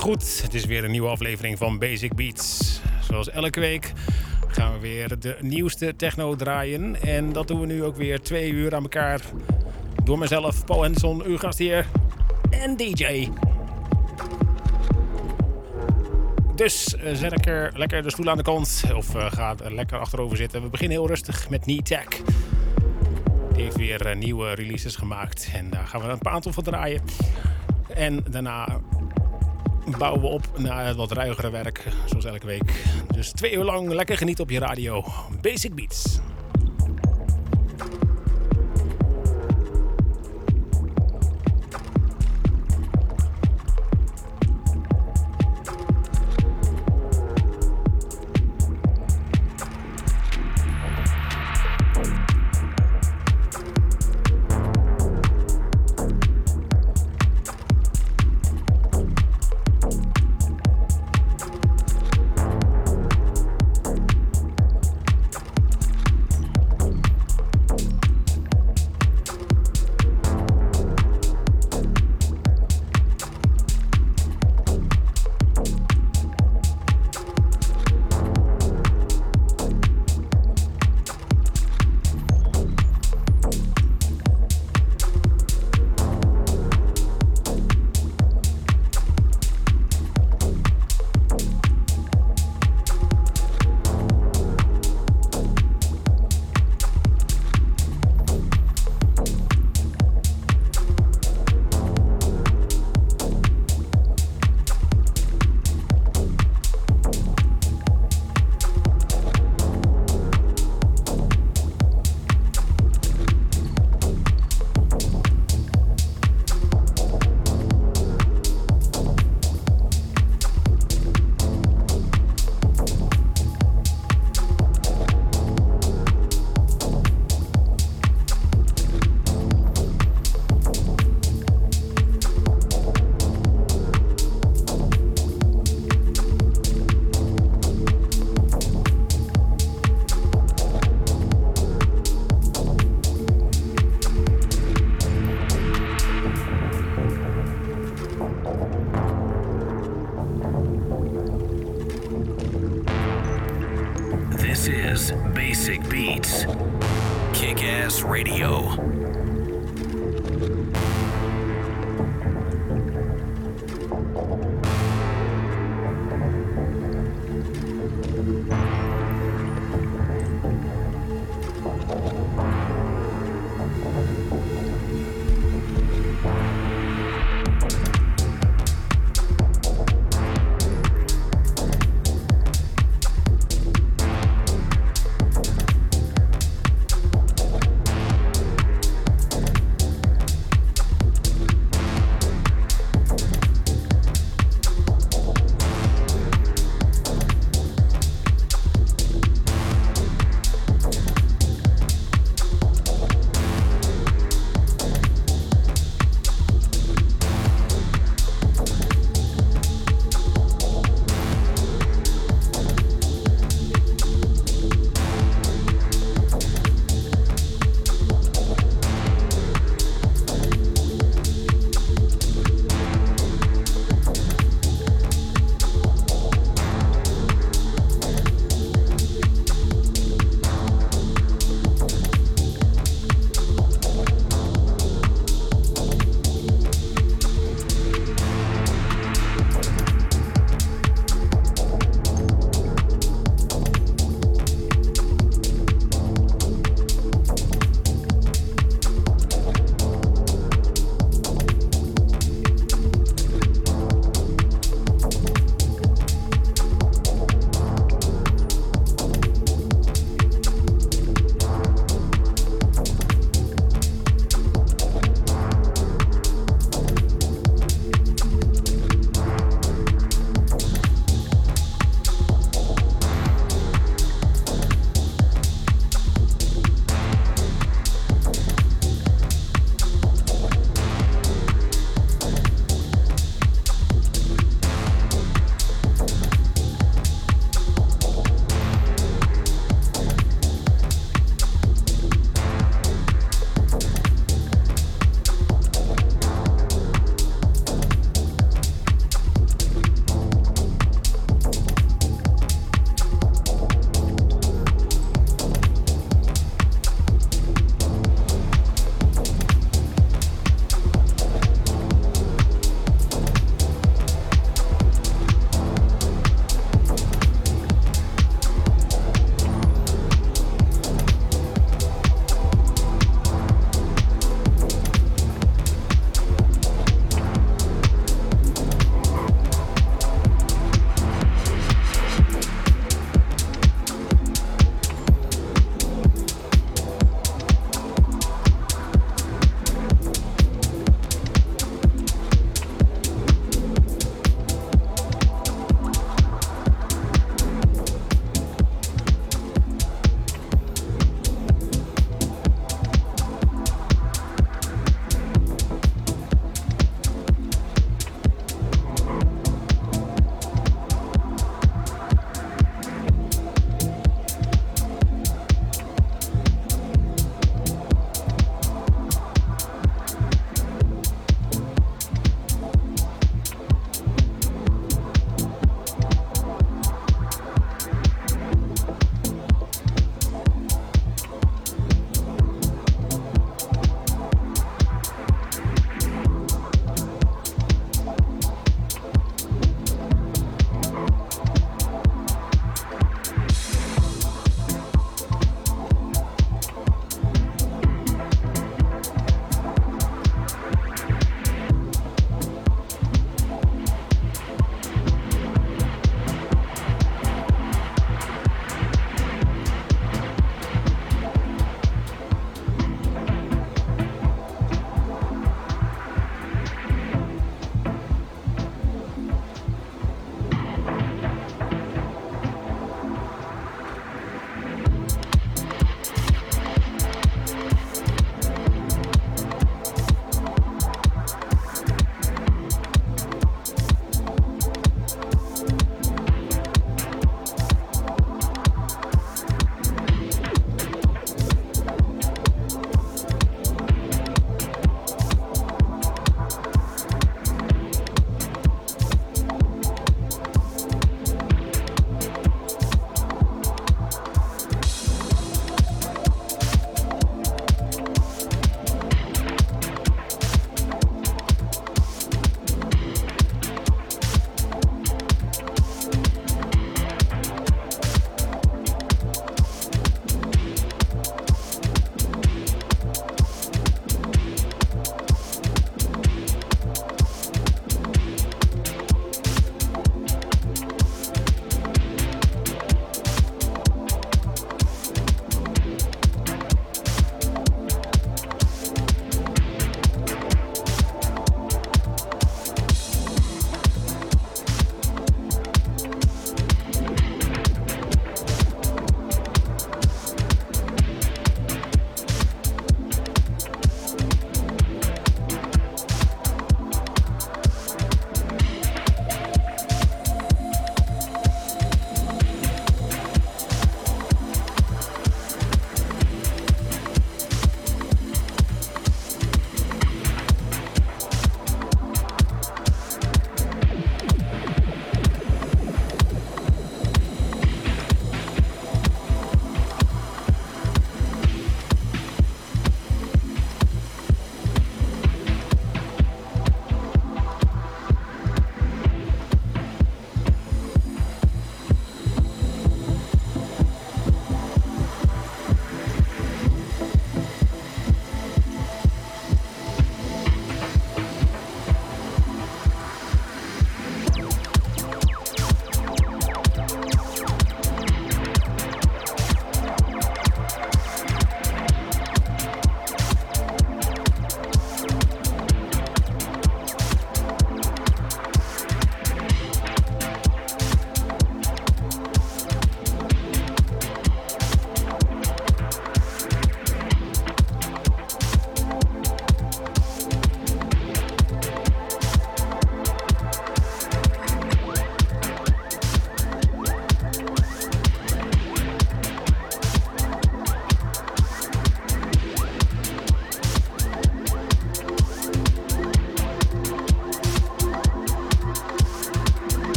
Goed. Het is weer een nieuwe aflevering van Basic Beats. Zoals elke week gaan we weer de nieuwste techno draaien. En dat doen we nu ook weer twee uur aan elkaar. Door mezelf, Paul Henson, uw gastheer en DJ. Dus uh, zet ik er lekker de stoel aan de kant. Of uh, ga er lekker achterover zitten. We beginnen heel rustig met Tech. Die heeft weer uh, nieuwe releases gemaakt. En daar gaan we een aantal van draaien. En daarna bouwen we op naar wat ruigere werk, zoals elke week. Dus twee uur lang lekker genieten op je radio. Basic Beats.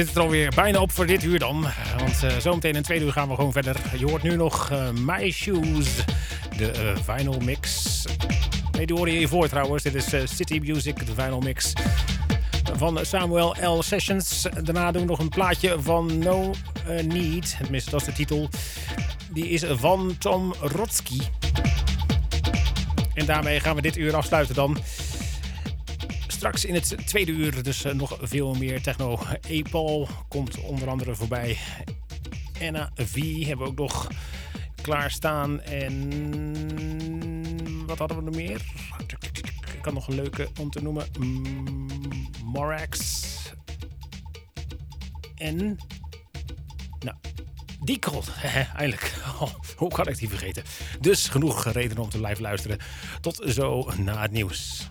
Zit het er alweer bijna op voor dit uur dan. Want uh, zometeen in tweede uur gaan we gewoon verder. Je hoort nu nog uh, My Shoes, de uh, vinyl mix. Nee, die hoorde je hiervoor trouwens. Dit is City Music, de vinyl mix van Samuel L. Sessions. Daarna doen we nog een plaatje van No Need. Tenminste, dat is de titel. Die is van Tom Rotsky. En daarmee gaan we dit uur afsluiten dan. Straks in het tweede uur dus eh, nog veel meer techno. Epal komt onder andere voorbij. Anna V hebben we ook nog klaarstaan. En wat hadden we nog meer? Ik kan nog een leuke om te noemen. Morax. En... Nou, Decold. Eindelijk. Oh, hoe kan ik die vergeten? Dus genoeg reden om te blijven luisteren. Tot zo na het nieuws.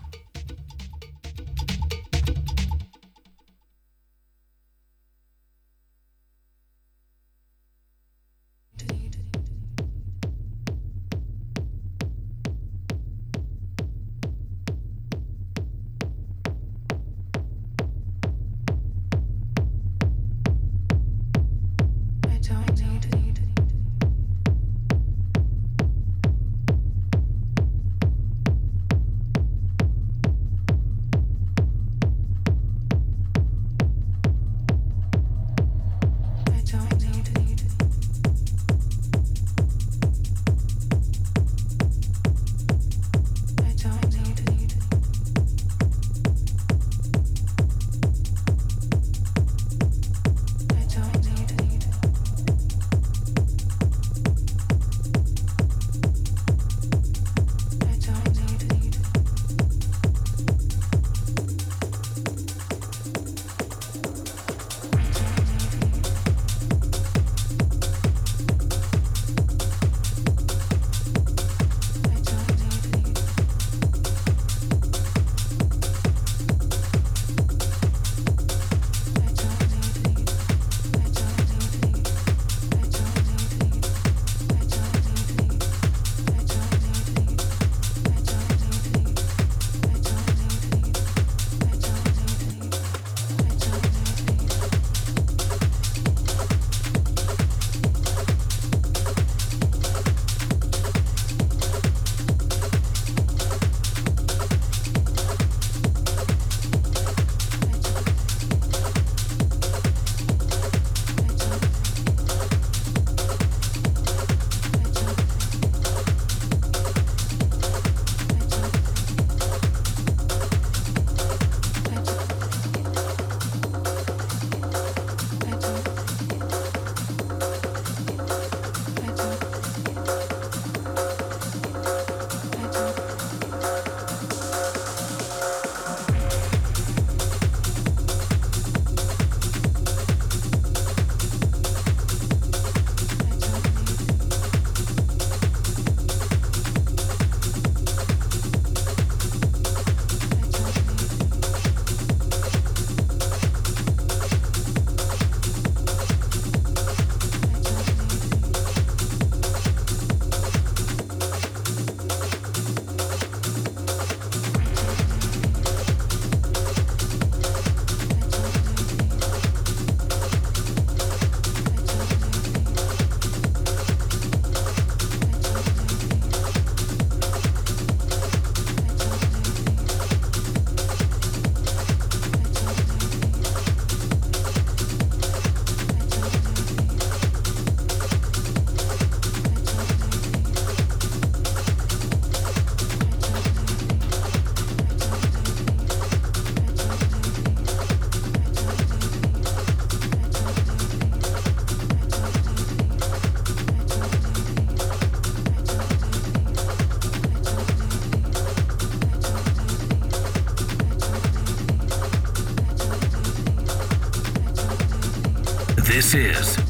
Is